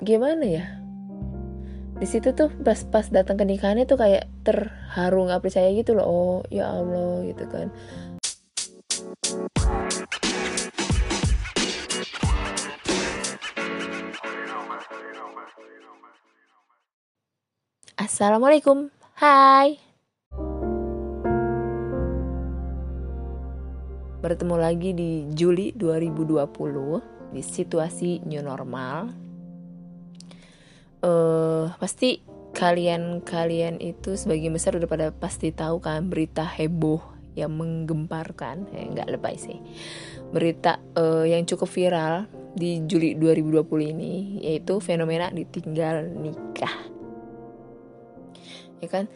gimana ya? Di situ tuh pas pas datang ke nikahannya tuh kayak terharu nggak percaya gitu loh. Oh ya allah gitu kan. Assalamualaikum. Hai. Bertemu lagi di Juli 2020 Di situasi new normal uh, Pasti kalian-kalian itu sebagian besar udah pada pasti tahu kan Berita heboh yang menggemparkan. Eh, Nggak lebay sih. Berita uh, yang cukup viral di Juli 2020 ini Yaitu fenomena ditinggal nikah. Ya kan?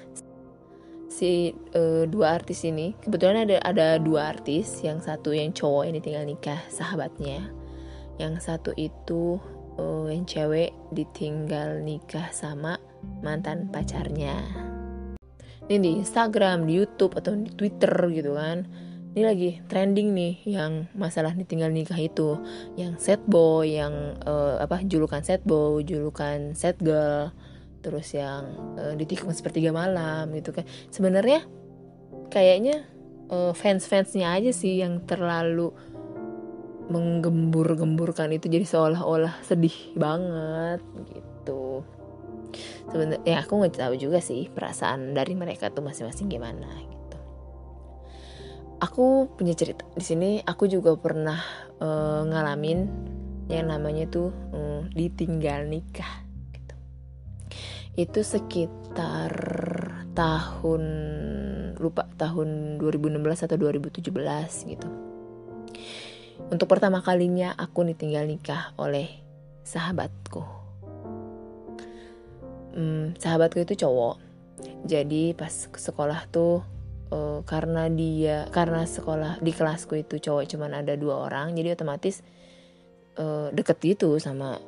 Si uh, dua artis ini kebetulan ada ada dua artis. Yang satu yang cowok ini tinggal nikah sahabatnya. Yang satu itu uh, yang cewek ditinggal nikah sama mantan pacarnya. Ini di Instagram di YouTube atau di Twitter gitu kan. Ini lagi trending nih yang masalah ditinggal nikah itu. Yang set boy yang uh, apa julukan set boy julukan set girl. Terus yang uh, ditikung sepertiga malam gitu kan. Sebenarnya kayaknya uh, fans-fansnya aja sih yang terlalu menggembur-gemburkan itu jadi seolah-olah sedih banget gitu. Sebenarnya ya aku nggak tahu juga sih perasaan dari mereka tuh masing-masing gimana gitu. Aku punya cerita di sini aku juga pernah uh, ngalamin yang namanya tuh um, ditinggal nikah itu sekitar tahun lupa tahun 2016 atau 2017 gitu. Untuk pertama kalinya aku ditinggal nikah oleh sahabatku. Hmm, sahabatku itu cowok. Jadi pas sekolah tuh uh, karena dia karena sekolah di kelasku itu cowok cuman ada dua orang, jadi otomatis uh, deket gitu sama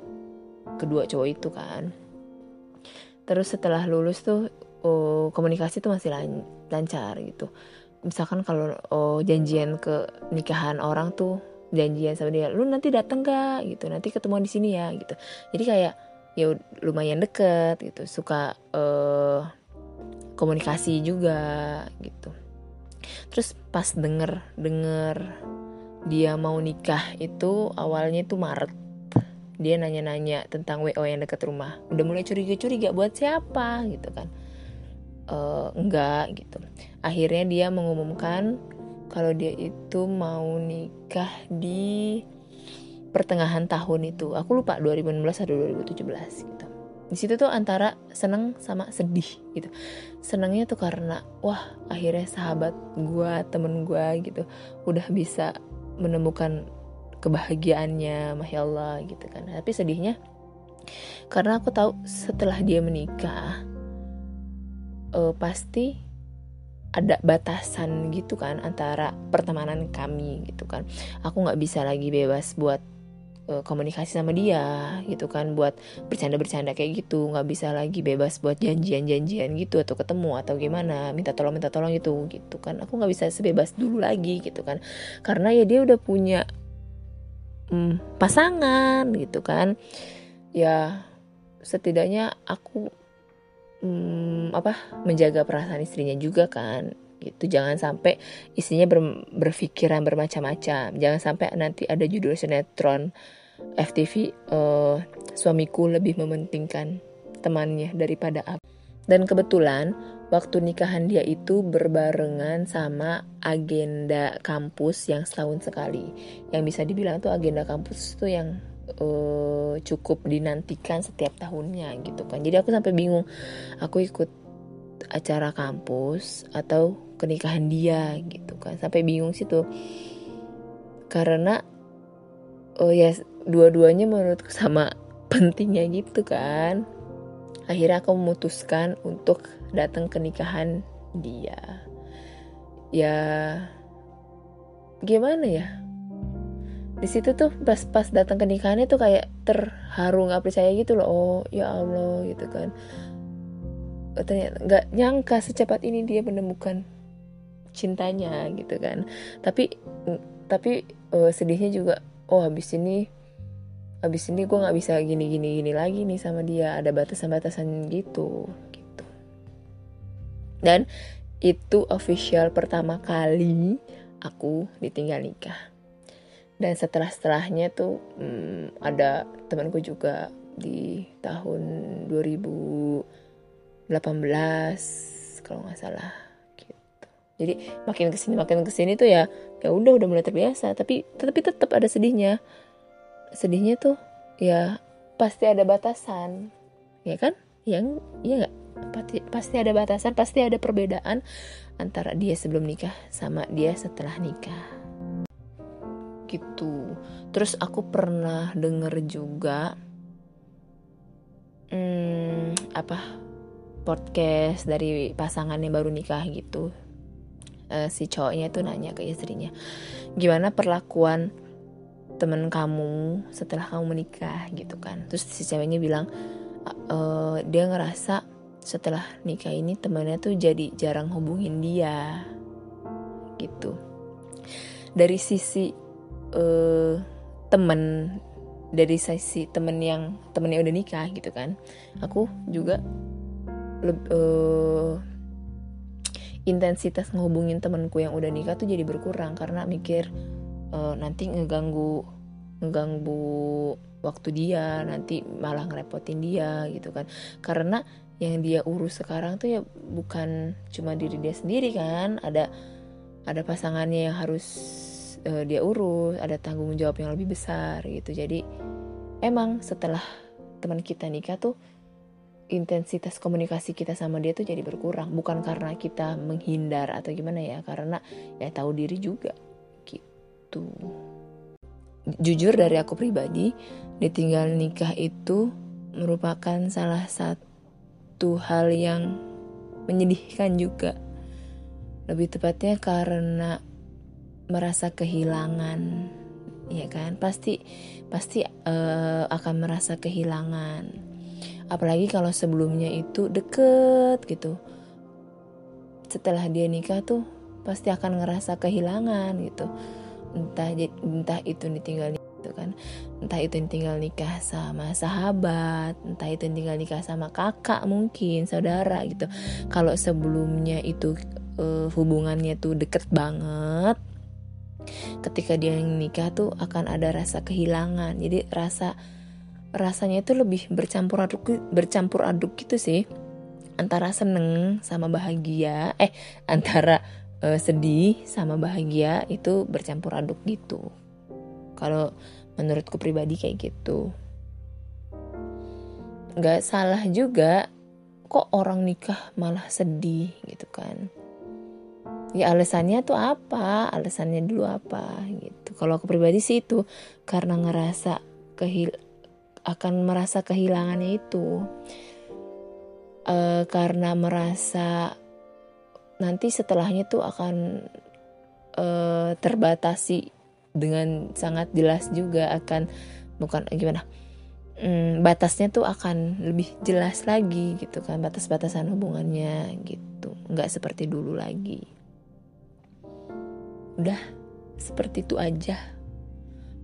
kedua cowok itu kan terus setelah lulus tuh oh, komunikasi tuh masih lan lancar gitu misalkan kalau oh, janjian ke nikahan orang tuh janjian sama dia lu nanti dateng gak gitu nanti ketemu di sini ya gitu. Jadi kayak ya lumayan deket gitu suka uh, komunikasi juga gitu. Terus pas denger denger dia mau nikah itu awalnya itu Maret. Dia nanya-nanya tentang WO yang dekat rumah. Udah mulai curiga-curiga buat siapa gitu kan. E, enggak gitu. Akhirnya dia mengumumkan kalau dia itu mau nikah di pertengahan tahun itu. Aku lupa 2016 atau 2017 gitu. Di situ tuh antara seneng sama sedih gitu. Senangnya tuh karena wah akhirnya sahabat gue temen gue gitu udah bisa menemukan kebahagiaannya masya Allah gitu kan. Tapi sedihnya karena aku tahu setelah dia menikah uh, pasti ada batasan gitu kan antara pertemanan kami gitu kan. Aku nggak bisa lagi bebas buat uh, komunikasi sama dia gitu kan buat bercanda-bercanda kayak gitu. Nggak bisa lagi bebas buat janjian-janjian gitu atau ketemu atau gimana minta tolong minta tolong gitu gitu kan. Aku nggak bisa sebebas dulu lagi gitu kan. Karena ya dia udah punya hmm, pasangan gitu kan. Ya setidaknya aku hmm, apa menjaga perasaan istrinya juga kan gitu. Jangan sampai istrinya ber, berpikiran bermacam-macam. Jangan sampai nanti ada judul sinetron FTV uh, eh, suamiku lebih mementingkan temannya daripada apa dan kebetulan waktu nikahan dia itu berbarengan sama agenda kampus yang setahun sekali. Yang bisa dibilang tuh agenda kampus tuh yang uh, cukup dinantikan setiap tahunnya gitu kan. Jadi aku sampai bingung, aku ikut acara kampus atau kenikahan dia gitu kan. Sampai bingung sih tuh. Karena oh ya dua-duanya menurutku sama pentingnya gitu kan. Akhirnya aku memutuskan untuk datang ke nikahan dia ya gimana ya di situ tuh pas pas datang ke nikahannya tuh kayak terharu nggak percaya gitu loh. Oh ya allah gitu kan. Oh, ternyata nggak nyangka secepat ini dia menemukan cintanya gitu kan. Tapi tapi uh, sedihnya juga oh habis ini abis ini gue nggak bisa gini gini gini lagi nih sama dia. Ada batasan-batasan gitu gitu. Dan itu official pertama kali aku ditinggal nikah dan setelah setelahnya tuh hmm, ada temanku juga di tahun 2018 kalau nggak salah gitu. Jadi makin ke sini makin ke sini tuh ya ya udah udah mulai terbiasa. Tapi tetapi tetap ada sedihnya. Sedihnya tuh ya pasti ada batasan ya kan? Yang ya nggak? Pasti pasti ada batasan pasti ada perbedaan antara dia sebelum nikah sama dia setelah nikah gitu. Terus aku pernah denger juga hmm, apa podcast dari pasangan yang baru nikah gitu. Uh, si cowoknya tuh nanya ke istrinya gimana perlakuan temen kamu setelah kamu menikah? gitu kan. Terus si ceweknya bilang uh, dia ngerasa setelah nikah ini temennya tuh jadi jarang hubungin dia. Gitu. Dari sisi uh, temen dari sisi temen yang temen yang udah nikah gitu kan. Aku juga uh, intensitas ngehubungin temenku yang udah nikah tuh jadi berkurang karena mikir uh, nanti ngeganggu ngeganggu waktu dia nanti malah ngerepotin dia gitu kan. Karena yang dia urus sekarang tuh ya bukan cuma diri dia sendiri kan ada ada pasangannya yang harus uh, dia urus ada tanggung jawab yang lebih besar gitu. Jadi emang setelah teman kita nikah tuh intensitas komunikasi kita sama dia tuh jadi berkurang. Bukan karena kita menghindar atau gimana ya karena ya tahu diri juga gitu. Jujur dari aku pribadi ditinggal nikah itu merupakan salah satu hal yang menyedihkan juga. Lebih tepatnya karena merasa kehilangan ya kan? Pasti pasti uh, akan merasa kehilangan. Apalagi kalau sebelumnya itu deket gitu. Setelah dia nikah tuh pasti akan ngerasa kehilangan gitu. Entah entah itu ditinggal gitu kan? Entah itu tinggal nikah sama sahabat entah itu tinggal nikah sama kakak mungkin saudara gitu. Kalau sebelumnya itu uh, hubungannya tuh deket banget ketika dia yang nikah tuh akan ada rasa kehilangan. Jadi rasa rasanya itu lebih bercampur aduk bercampur aduk gitu sih. Antara seneng sama bahagia eh antara uh, sedih sama bahagia itu bercampur aduk gitu. Kalau menurutku pribadi kayak gitu. Nggak salah juga kok orang nikah malah sedih gitu kan ya alasannya tuh apa? Alasannya dulu apa? Gitu. Kalau aku pribadi sih itu karena ngerasa kehil akan merasa kehilangannya itu. E, karena merasa nanti setelahnya tuh akan e, terbatasi dengan sangat jelas juga akan bukan gimana? Hmm, batasnya tuh akan lebih jelas lagi gitu kan batas-batasan hubungannya gitu. Nggak seperti dulu lagi udah seperti itu aja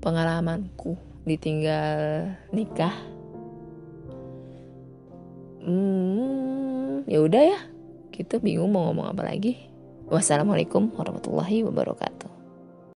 pengalamanku ditinggal nikah. Hmm, ya udah ya. Kita bingung mau ngomong apa lagi. Wassalamualaikum warahmatullahi wabarakatuh